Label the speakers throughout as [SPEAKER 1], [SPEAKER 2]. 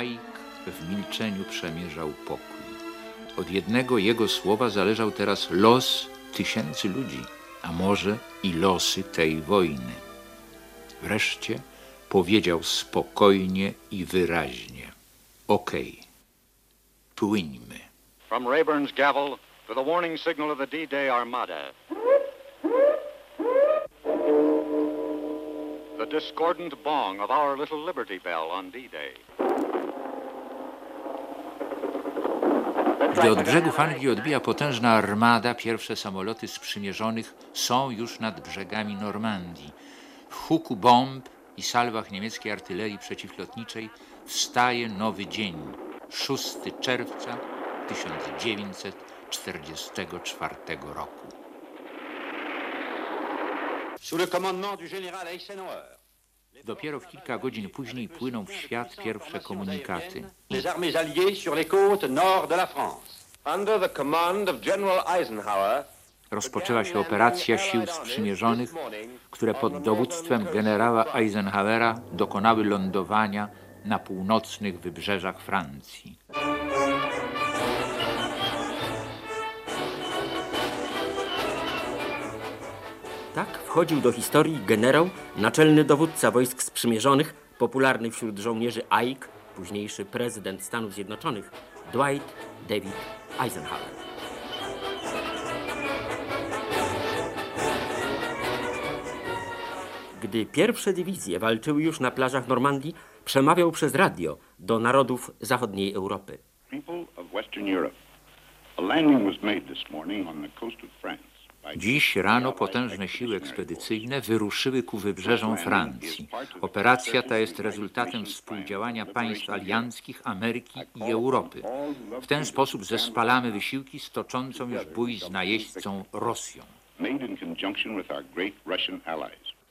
[SPEAKER 1] Ike w milczeniu przemierzał pokój. Od jednego jego słowa zależał teraz los tysięcy ludzi, a może i losy tej wojny. Wreszcie powiedział spokojnie i wyraźnie: Okej, płyńmy.
[SPEAKER 2] From Rayburn's gavel to the warning signal of the D-Day Armada. The discordant bong of our little Liberty Bell on D-Day.
[SPEAKER 1] Gdy od brzegów Anglii odbija potężna armada, pierwsze samoloty sprzymierzonych są już nad brzegami Normandii. W huku bomb i salwach niemieckiej artylerii przeciwlotniczej wstaje nowy dzień, 6 czerwca 1944 roku.
[SPEAKER 3] Sous le commandement du général Eisenhower,
[SPEAKER 1] Dopiero w kilka godzin później płyną w świat pierwsze komunikaty.
[SPEAKER 3] les armées alliées sur les côtes nord de la France.
[SPEAKER 4] Under the command of General Eisenhower,
[SPEAKER 1] Rozpoczęła się operacja sił sprzymierzonych, które pod dowództwem generała Eisenhowera dokonały lądowania na północnych wybrzeżach Francji.
[SPEAKER 5] Tak wchodził do historii generał, naczelny dowódca wojsk sprzymierzonych, popularny wśród żołnierzy Ike, późniejszy prezydent Stanów Zjednoczonych, Dwight David Eisenhower. Gdy pierwsze dywizje walczyły już na plażach Normandii, przemawiał przez radio do narodów zachodniej Europy.
[SPEAKER 6] People of Western Europe, a landing was made this morning on the coast of France.
[SPEAKER 1] Dziś rano potężne siły ekspedycyjne wyruszyły ku wybrzeżom Francji. Operacja ta jest rezultatem współdziałania państw alianckich Ameryki i Europy. W ten sposób zespalamy wysiłki z toczącą już bój z najeźdźcą Rosją.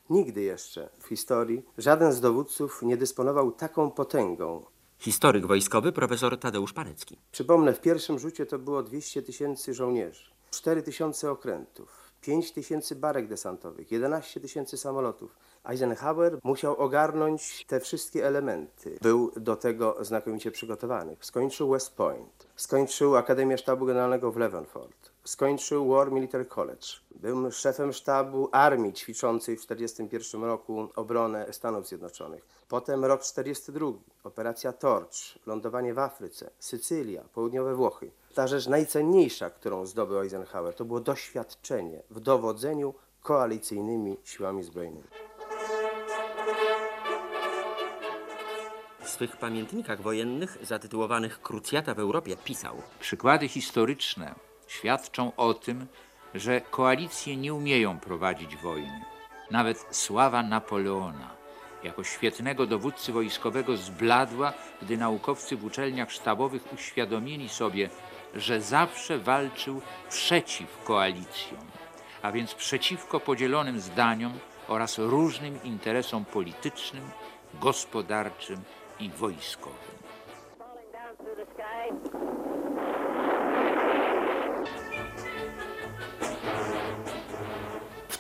[SPEAKER 7] Nigdy jeszcze w historii żaden z dowódców nie dysponował taką potęgą.
[SPEAKER 5] Historyk wojskowy profesor Tadeusz Parecki.
[SPEAKER 7] Przypomnę, w pierwszym rzucie to było 200 tysięcy żołnierzy, 4 tysiące okrętów, 5 tysięcy barek desantowych, 11 tysięcy samolotów. Eisenhower musiał ogarnąć te wszystkie elementy. Był do tego znakomicie przygotowany. Skończył West Point, skończył Akademię Sztabu Generalnego w Leavenworth, skończył War Military College. Był szefem sztabu armii ćwiczącej w 1941 roku obronę Stanów Zjednoczonych. Potem rok 1942, operacja Torch, lądowanie w Afryce, Sycylia, południowe Włochy. Ta rzecz najcenniejsza, którą zdobył Eisenhower, to było doświadczenie w dowodzeniu koalicyjnymi siłami zbrojnymi.
[SPEAKER 5] W swych pamiętnikach wojennych zatytułowanych Krucjata w Europie pisał
[SPEAKER 1] Przykłady historyczne świadczą o tym, że koalicje nie umieją prowadzić wojny. Nawet sława Napoleona jako świetnego dowódcy wojskowego zbladła, gdy naukowcy w uczelniach sztabowych uświadomili sobie, że zawsze walczył przeciw koalicjom, a więc przeciwko podzielonym zdaniom oraz różnym interesom politycznym, gospodarczym i wojskowym.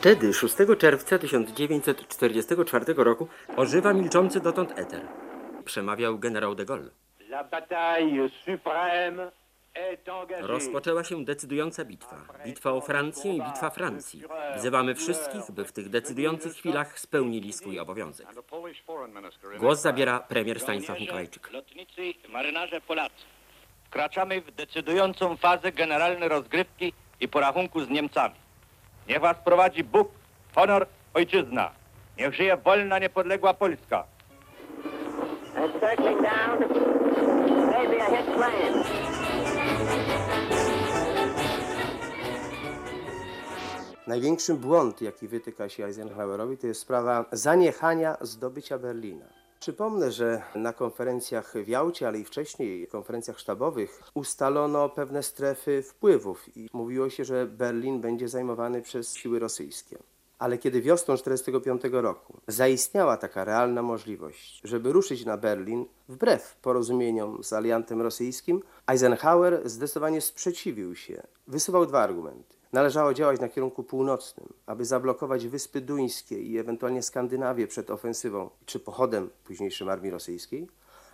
[SPEAKER 5] Wtedy, 6 czerwca 1944 roku, ożywa milczący dotąd eter. Przemawiał generał de Gaulle. Rozpoczęła się decydująca bitwa. Bitwa o Francję i bitwa Francji. Wzywamy wszystkich, by w tych decydujących chwilach spełnili swój obowiązek. Głos zabiera premier Stanisław Mikołajczyk.
[SPEAKER 8] lotnicy marynarze Polacy. Wkraczamy w decydującą fazę generalnej rozgrywki i porachunku z Niemcami. Niech was prowadzi Bóg, honor, ojczyzna. Niech żyje wolna, niepodległa Polska.
[SPEAKER 9] Circling down. Maybe a hit plane.
[SPEAKER 7] Największy błąd, jaki wytyka się Eisenhowerowi, to jest sprawa zaniechania zdobycia Berlina. Przypomnę, że na konferencjach w Jałcie, ale i wcześniej konferencjach sztabowych ustalono pewne strefy wpływów i mówiło się, że Berlin będzie zajmowany przez siły rosyjskie. Ale kiedy wiosną 1945 roku zaistniała taka realna możliwość, żeby ruszyć na Berlin, wbrew porozumieniom z aliantem rosyjskim, Eisenhower zdecydowanie sprzeciwił się. Wysuwał dwa argumenty. Należało działać na kierunku północnym, aby zablokować Wyspy Duńskie i ewentualnie Skandynawię przed ofensywą czy pochodem późniejszym armii rosyjskiej,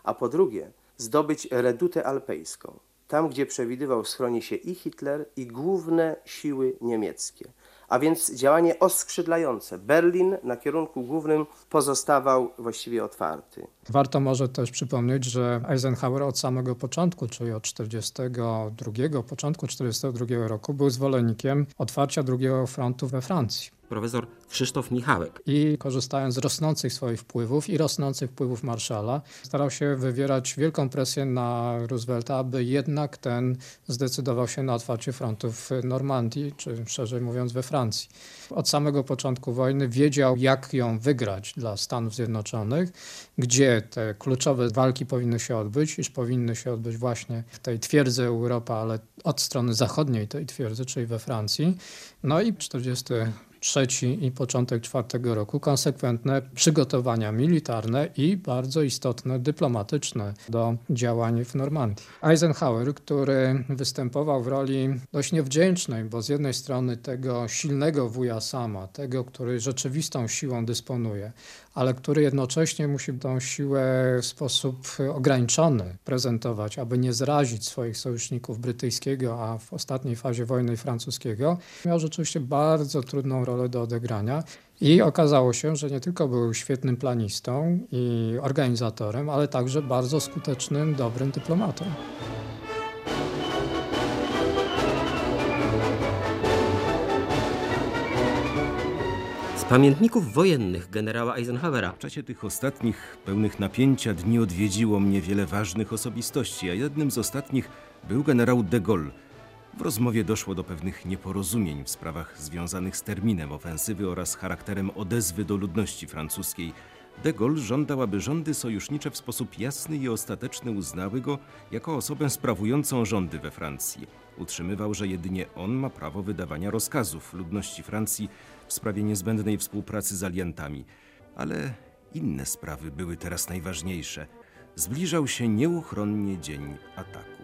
[SPEAKER 7] a po drugie zdobyć redutę alpejską, tam gdzie przewidywał schroni się i Hitler, i główne siły niemieckie. A więc działanie oskrzydlające. Berlin na kierunku głównym pozostawał właściwie otwarty.
[SPEAKER 10] Warto może też przypomnieć, że Eisenhower od samego początku, czyli od 42, początku 42 roku, był zwolennikiem otwarcia drugiego frontu we Francji.
[SPEAKER 5] Profesor Krzysztof Michałek.
[SPEAKER 10] I korzystając z rosnących swoich wpływów i rosnących wpływów Marszala, starał się wywierać wielką presję na Roosevelta, aby jednak ten zdecydował się na otwarcie frontu w Normandii, czy szerzej mówiąc we Francji. Od samego początku wojny wiedział, jak ją wygrać dla Stanów Zjednoczonych, gdzie te kluczowe walki powinny się odbyć, iż powinny się odbyć właśnie w tej twierdzy Europa, ale od strony zachodniej tej twierdzy, czyli we Francji. No i 40 trzeci i początek czwartego roku konsekwentne przygotowania militarne i bardzo istotne dyplomatyczne do działań w Normandii. Eisenhower, który występował w roli dość niewdzięcznej, bo z jednej strony tego silnego wuja sama, tego, który rzeczywistą siłą dysponuje, ale który jednocześnie musi tą siłę w sposób ograniczony prezentować, aby nie zrazić swoich sojuszników brytyjskiego, a w ostatniej fazie wojny francuskiego, miał rzeczywiście bardzo trudną rolę do odegrania. I okazało się, że nie tylko był świetnym planistą i organizatorem, ale także bardzo skutecznym, dobrym dyplomatą.
[SPEAKER 5] Pamiętników wojennych generała Eisenhowera
[SPEAKER 11] W czasie tych ostatnich, pełnych napięcia dni odwiedziło mnie wiele ważnych osobistości, a jednym z ostatnich był generał de Gaulle. W rozmowie doszło do pewnych nieporozumień w sprawach związanych z terminem ofensywy oraz charakterem odezwy do ludności francuskiej. De Gaulle żądał, aby rządy sojusznicze w sposób jasny i ostateczny uznały go jako osobę sprawującą rządy we Francji. Utrzymywał, że jedynie on ma prawo wydawania rozkazów ludności Francji w sprawie niezbędnej współpracy z aliantami. Ale inne sprawy były teraz najważniejsze. Zbliżał się nieuchronnie dzień ataku.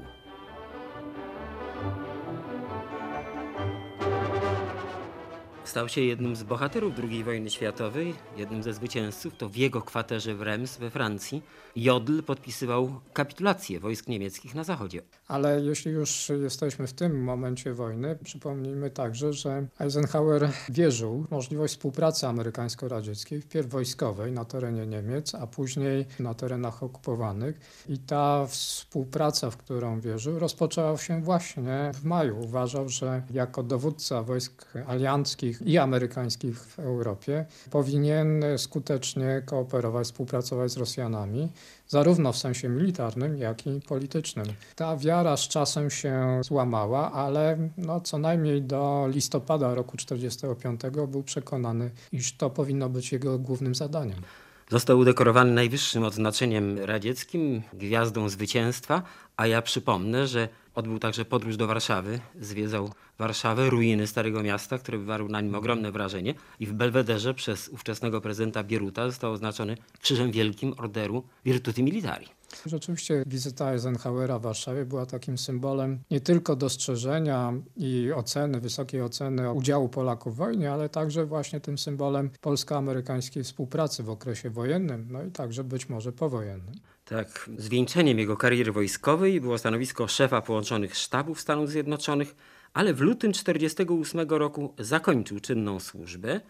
[SPEAKER 5] Stał się jednym z bohaterów II wojny światowej, jednym ze zwycięzców. To w jego kwaterze w Reims we Francji Jodl podpisywał kapitulację wojsk niemieckich na zachodzie.
[SPEAKER 10] Ale jeśli już jesteśmy w tym momencie wojny, przypomnijmy także, że Eisenhower wierzył w możliwość współpracy amerykańsko-radzieckiej, wpierw wojskowej na terenie Niemiec, a później na terenach okupowanych. I ta współpraca, w którą wierzył, rozpoczęła się właśnie w maju. Uważał, że jako dowódca wojsk alianckich i amerykańskich w Europie powinien skutecznie kooperować, współpracować z Rosjanami, zarówno w sensie militarnym, jak i politycznym. Ta wiara z czasem się złamała, ale no, co najmniej do listopada roku 1945 był przekonany, iż to powinno być jego głównym zadaniem.
[SPEAKER 5] Został udekorowany najwyższym odznaczeniem radzieckim, Gwiazdą Zwycięstwa, a ja przypomnę, że odbył także podróż do Warszawy, zwiedzał Warszawę, ruiny Starego Miasta, które wywarły na nim ogromne wrażenie i w Belwederze przez ówczesnego prezydenta Bieruta został oznaczony Krzyżem Wielkim Orderu Virtuti Militari.
[SPEAKER 10] Rzeczywiście wizyta Eisenhowera w Warszawie była takim symbolem nie tylko dostrzeżenia i oceny, wysokiej oceny udziału Polaków w wojnie, ale także właśnie tym symbolem polsko-amerykańskiej współpracy w okresie wojennym, no i także być może powojennym.
[SPEAKER 5] Tak, zwieńczeniem jego kariery wojskowej było stanowisko szefa połączonych sztabów Stanów Zjednoczonych, ale w lutym 1948 roku zakończył czynną służbę.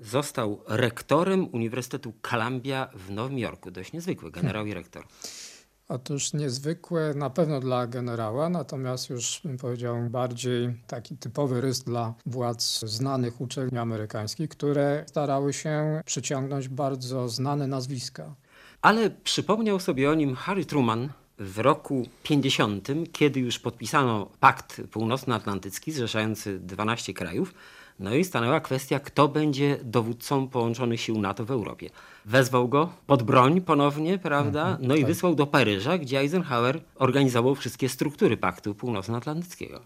[SPEAKER 5] Został rektorem Uniwersytetu Columbia w Nowym Jorku. Dość niezwykły generał i rektor.
[SPEAKER 10] Otóż niezwykłe na pewno dla generała, natomiast już bym powiedział bardziej taki typowy rys dla władz znanych uczelni amerykańskich, które starały się przyciągnąć bardzo znane nazwiska.
[SPEAKER 5] Ale przypomniał sobie o nim Harry Truman w roku 50, kiedy już podpisano pakt północnoatlantycki zrzeszający 12 krajów. No i stanęła kwestia, kto będzie dowódcą połączonych sił NATO w Europie. Wezwał go pod broń ponownie, prawda? No i wysłał do Paryża, gdzie Eisenhower organizował wszystkie struktury paktu północnoatlantyckiego.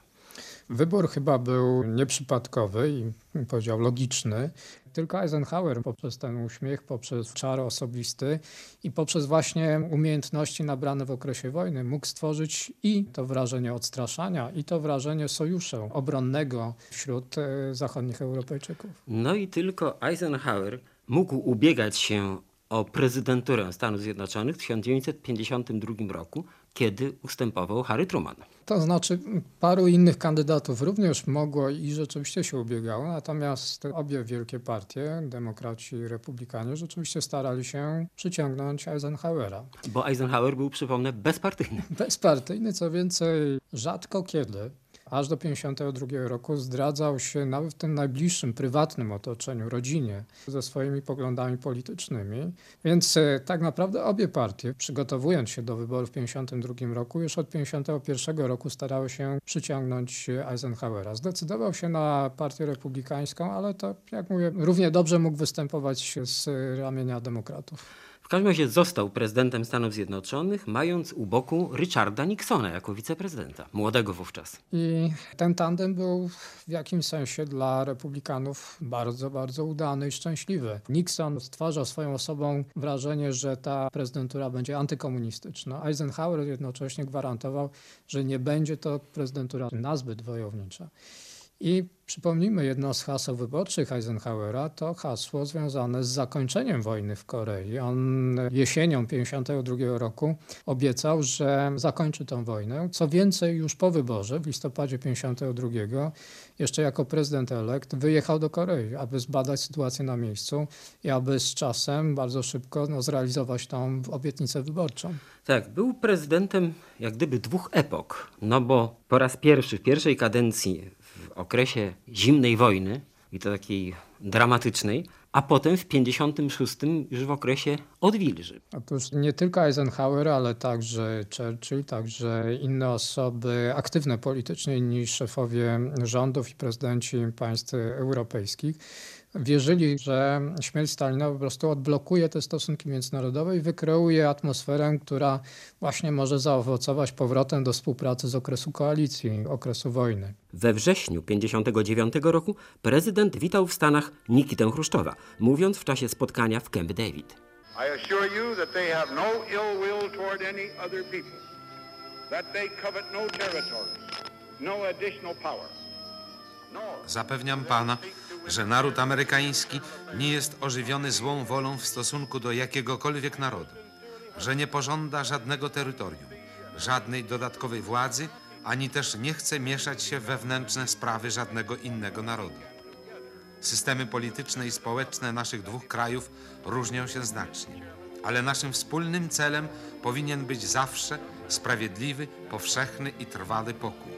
[SPEAKER 10] Wybór chyba był nieprzypadkowy i bym powiedział logiczny. Tylko Eisenhower poprzez ten uśmiech, poprzez czar osobisty i poprzez właśnie umiejętności nabrane w okresie wojny mógł stworzyć i to wrażenie odstraszania, i to wrażenie sojuszu obronnego wśród e, zachodnich Europejczyków.
[SPEAKER 5] No i tylko Eisenhower mógł ubiegać się o prezydenturę Stanów Zjednoczonych w 1952 roku, kiedy ustępował Harry Truman.
[SPEAKER 10] To znaczy, paru innych kandydatów również mogło i rzeczywiście się ubiegało, natomiast obie wielkie partie, demokraci i republikanie, rzeczywiście starali się przyciągnąć Eisenhowera.
[SPEAKER 5] Bo Eisenhower był, przypomnę, bezpartyjny.
[SPEAKER 10] Bezpartyjny, co więcej, rzadko kiedy aż do 1952 roku zdradzał się nawet w tym najbliższym, prywatnym otoczeniu, rodzinie, ze swoimi poglądami politycznymi. Więc e, tak naprawdę obie partie, przygotowując się do wyborów w 1952 roku, już od 1951 roku starały się przyciągnąć Eisenhowera. Zdecydował się na partię republikańską, ale to, jak mówię, równie dobrze mógł występować z ramienia demokratów.
[SPEAKER 5] W każdym razie został prezydentem Stanów Zjednoczonych, mając u boku Richarda Nixona jako wiceprezydenta, młodego wówczas.
[SPEAKER 10] I ten tandem był w jakimś sensie dla republikanów bardzo, bardzo udany i szczęśliwy. Nixon stwarzał swoją osobą wrażenie, że ta prezydentura będzie antykomunistyczna. Eisenhower jednocześnie gwarantował, że nie będzie to prezydentura nazbyt wojownicza. I przypomnijmy, jedno z haseł wyborczych Eisenhowera to hasło związane z zakończeniem wojny w Korei. On jesienią 1952 roku obiecał, że zakończy tę wojnę. Co więcej, już po wyborze w listopadzie 1952 jeszcze jako prezydent elekt wyjechał do Korei, aby zbadać sytuację na miejscu i aby z czasem bardzo szybko no, zrealizować tą obietnicę wyborczą.
[SPEAKER 5] Tak, był prezydentem jak gdyby dwóch epok, no bo po raz pierwszy w pierwszej kadencji w okresie zimnej wojny i to takiej dramatycznej, a potem w 56 już w okresie odwilży.
[SPEAKER 10] Otóż nie tylko Eisenhower, ale także Churchill, także inne osoby aktywne politycznie niż szefowie rządów i prezydenci państw europejskich wierzyli, że śmierć Stalina po prostu odblokuje te stosunki międzynarodowe i wykreuje atmosferę, która właśnie może zaowocować powrotem do współpracy z okresu koalicji, okresu wojny.
[SPEAKER 5] We wrześniu 1959 roku prezydent witał w Stanach Nikitę Chruszczowa, mówiąc w czasie spotkania w Camp David.
[SPEAKER 6] I assure you that they have no ill will toward any other people, that they covet no territories, no additional power.
[SPEAKER 12] Zapewniam pana, że naród amerykański nie jest ożywiony złą wolą w stosunku do jakiegokolwiek narodu, że nie pożąda żadnego terytorium, żadnej dodatkowej władzy, ani też nie chce mieszać się w wewnętrzne sprawy żadnego innego narodu. Systemy polityczne i społeczne naszych dwóch krajów różnią się znacznie, ale naszym wspólnym celem powinien być zawsze sprawiedliwy, powszechny i trwały pokój.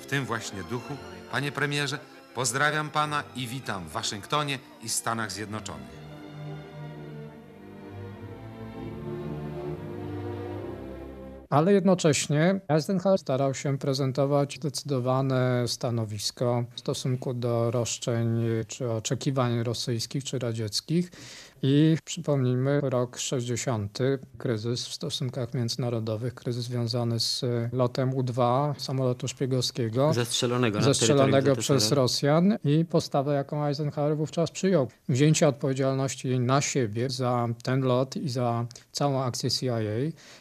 [SPEAKER 12] W tym właśnie duchu, panie premierze, pozdrawiam pana i witam w Waszyngtonie i Stanach Zjednoczonych.
[SPEAKER 10] Ale jednocześnie Eisenhower starał się prezentować zdecydowane stanowisko w stosunku do roszczeń czy oczekiwań rosyjskich czy radzieckich. I przypomnijmy rok 60, kryzys w stosunkach międzynarodowych, kryzys związany z lotem U-2 samolotu szpiegowskiego.
[SPEAKER 5] Zestrzelonego,
[SPEAKER 10] zestrzelonego przez Rosjan i postawę, jaką Eisenhower wówczas przyjął. Wzięcie odpowiedzialności na siebie za ten lot i za całą akcję CIA,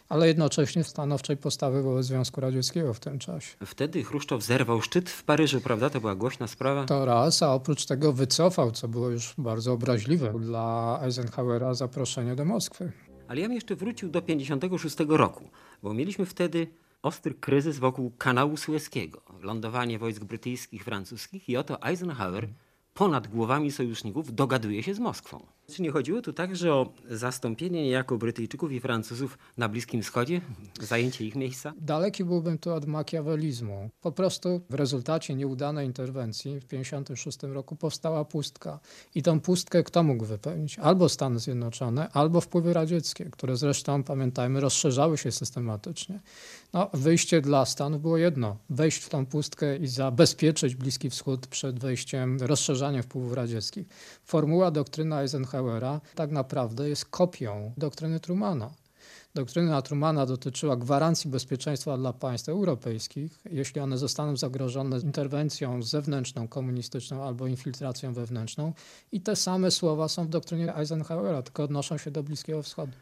[SPEAKER 10] ale jednocześnie stanowczej postawy wobec Związku Radzieckiego w tym czasie.
[SPEAKER 5] Wtedy Chruszczow zerwał szczyt w Paryżu, prawda? To była głośna sprawa.
[SPEAKER 10] To raz, a oprócz tego wycofał, co było już bardzo obraźliwe dla Eisenhowera zaproszenie do Moskwy.
[SPEAKER 5] Ale ja bym jeszcze wrócił do 56 roku, bo mieliśmy wtedy ostry kryzys wokół kanału Sueskiego, lądowanie wojsk brytyjskich, francuskich i oto Eisenhower ponad głowami sojuszników dogaduje się z Moskwą. Czy nie chodziło tu także o zastąpienie niejako Brytyjczyków i Francuzów na Bliskim Wschodzie, zajęcie ich miejsca?
[SPEAKER 10] Daleki byłbym tu od makiawelizmu. Po prostu w rezultacie nieudanej interwencji w 1956 roku powstała pustka. I tą pustkę kto mógł wypełnić? Albo Stany Zjednoczone, albo wpływy radzieckie, które zresztą, pamiętajmy, rozszerzały się systematycznie. No, wyjście dla Stanów było jedno. Wejść w tą pustkę i zabezpieczyć Bliski Wschód przed wejściem, rozszerzaniem wpływów radzieckich. Formuła doktryna Tak naprawdę jest kopią doktryny Trumana. Doktryna Trumana dotyczyła gwarancji bezpieczeństwa dla państw europejskich, jeśli one zostaną zagrożone interwencją zewnętrzną, komunistyczną albo infiltracją wewnętrzną. I te same słowa są w doktrynie Eisenhowera, tylko odnoszą się do Bliskiego Wschodu.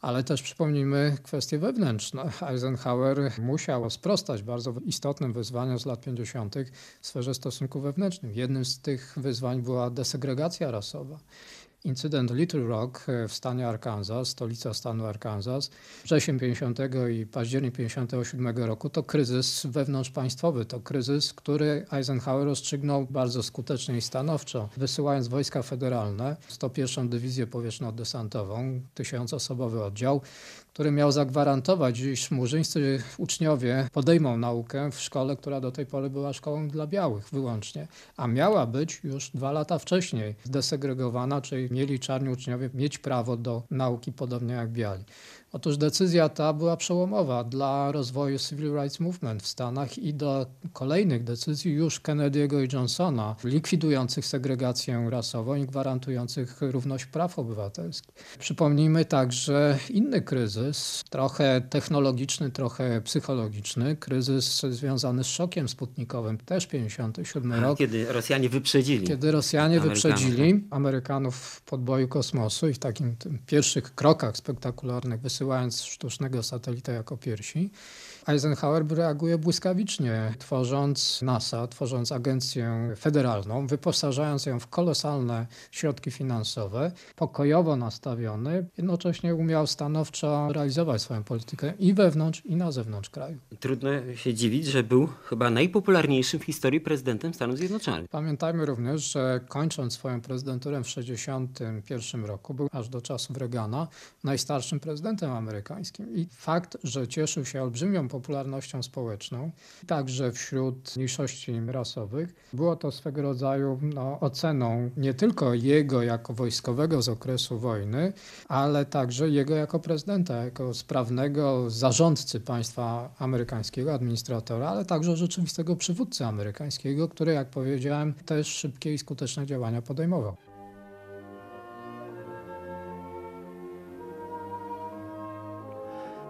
[SPEAKER 10] Ale też przypomnijmy kwestie wewnętrzne. Eisenhower musiał sprostać bardzo istotnym wyzwaniom z lat 50. w sferze stosunków wewnętrznych. Jednym z tych wyzwań była desegregacja rasowa. Incydent Little Rock w stanie Arkansas, stolica stanu Arkansas, wrzesień 50 i październik 57 roku. To kryzys wewnątrzpaństwowy, to kryzys, który Eisenhower rozstrzygnął bardzo skutecznie i stanowczo, wysyłając wojska federalne, 101. Dywizję Powietrzno-Desantową, tysiącosobowy oddział, który miał zagwarantować, iż murzyńscy uczniowie podejmą naukę w szkole, która do tej pory była szkołą dla białych wyłącznie, a miała być już dwa lata wcześniej zdesegregowana, czyli mieli czarni uczniowie mieć prawo do nauki podobnie jak biali. Otóż decyzja ta była przełomowa dla rozwoju Civil Rights Movement w Stanach i do kolejnych decyzji już Kennedy'ego i Johnsona, likwidujących segregację rasową i gwarantujących równość praw obywatelskich. Przypomnijmy także inny kryzys, trochę technologiczny, trochę psychologiczny, kryzys związany z szokiem sputnikowym, też 57 rok.
[SPEAKER 5] Kiedy Rosjanie wyprzedzili.
[SPEAKER 10] Kiedy Rosjanie
[SPEAKER 5] Amerykanów.
[SPEAKER 10] wyprzedzili Amerykanów w podboju kosmosu i w takim pierwszych krokach spektakularnych wysyłając sztucznego satelitę jako piersi. Eisenhower reaguje błyskawicznie, tworząc NASA, tworząc agencję federalną, wyposażając ją w kolosalne środki finansowe, pokojowo nastawiony, jednocześnie umiał stanowczo realizować swoją politykę i wewnątrz, i na zewnątrz kraju.
[SPEAKER 5] Trudno się dziwić, że był chyba najpopularniejszym w historii prezydentem Stanów Zjednoczonych.
[SPEAKER 10] Pamiętajmy również, że kończąc swoją prezydenturę w 1961 roku, był aż do czasów Reagana najstarszym prezydentem amerykańskim. I fakt, że cieszył się olbrzymią popularnością społeczną, także wśród mniejszości rasowych, było to swego rodzaju no, oceną nie tylko jego jako wojskowego z okresu wojny, ale także jego jako prezydenta, jako sprawnego zarządcy państwa amerykańskiego, administratora, ale także rzeczywistego przywódcy amerykańskiego, który, jak powiedziałem, też szybkie i skuteczne działania podejmował.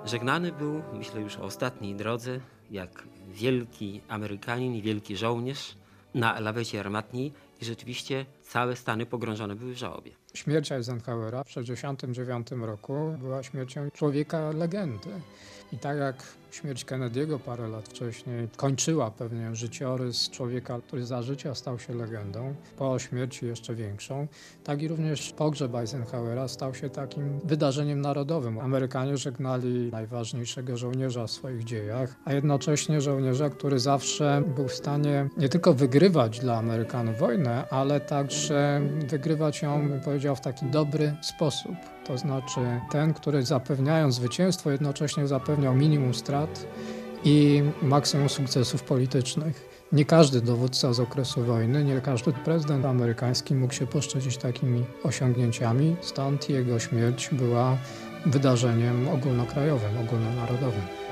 [SPEAKER 5] Żegnany był, myślę już o ostatniej drodze, jak wielki Amerykanin i wielki żołnierz na lawecie armatniej i rzeczywiście całe Stany pogrążone były w żałobie.
[SPEAKER 10] Śmierć Eisenhowera w 1969 roku była śmiercią człowieka legendy. I tak jak śmierć Kennedy'ego parę lat wcześniej kończyła pewnie życiorys człowieka, który za życia stał się legendą, po śmierci jeszcze większą, tak i również pogrzeb Eisenhowera stał się takim wydarzeniem narodowym. Amerykanie żegnali najważniejszego żołnierza w swoich dziejach, a jednocześnie żołnierza, który zawsze był w stanie nie tylko wygrywać dla Amerykanów wojnę, ale także wygrywać ją, bym powiedział, w taki dobry sposób. To znaczy ten, który zapewniając zwycięstwo, jednocześnie zapewniał minimum strat i maksimum sukcesów politycznych. Nie każdy dowódca z okresu wojny, nie każdy prezydent amerykański mógł się poszczycić takimi osiągnięciami, stąd jego śmierć była wydarzeniem ogólnokrajowym, ogólnonarodowym.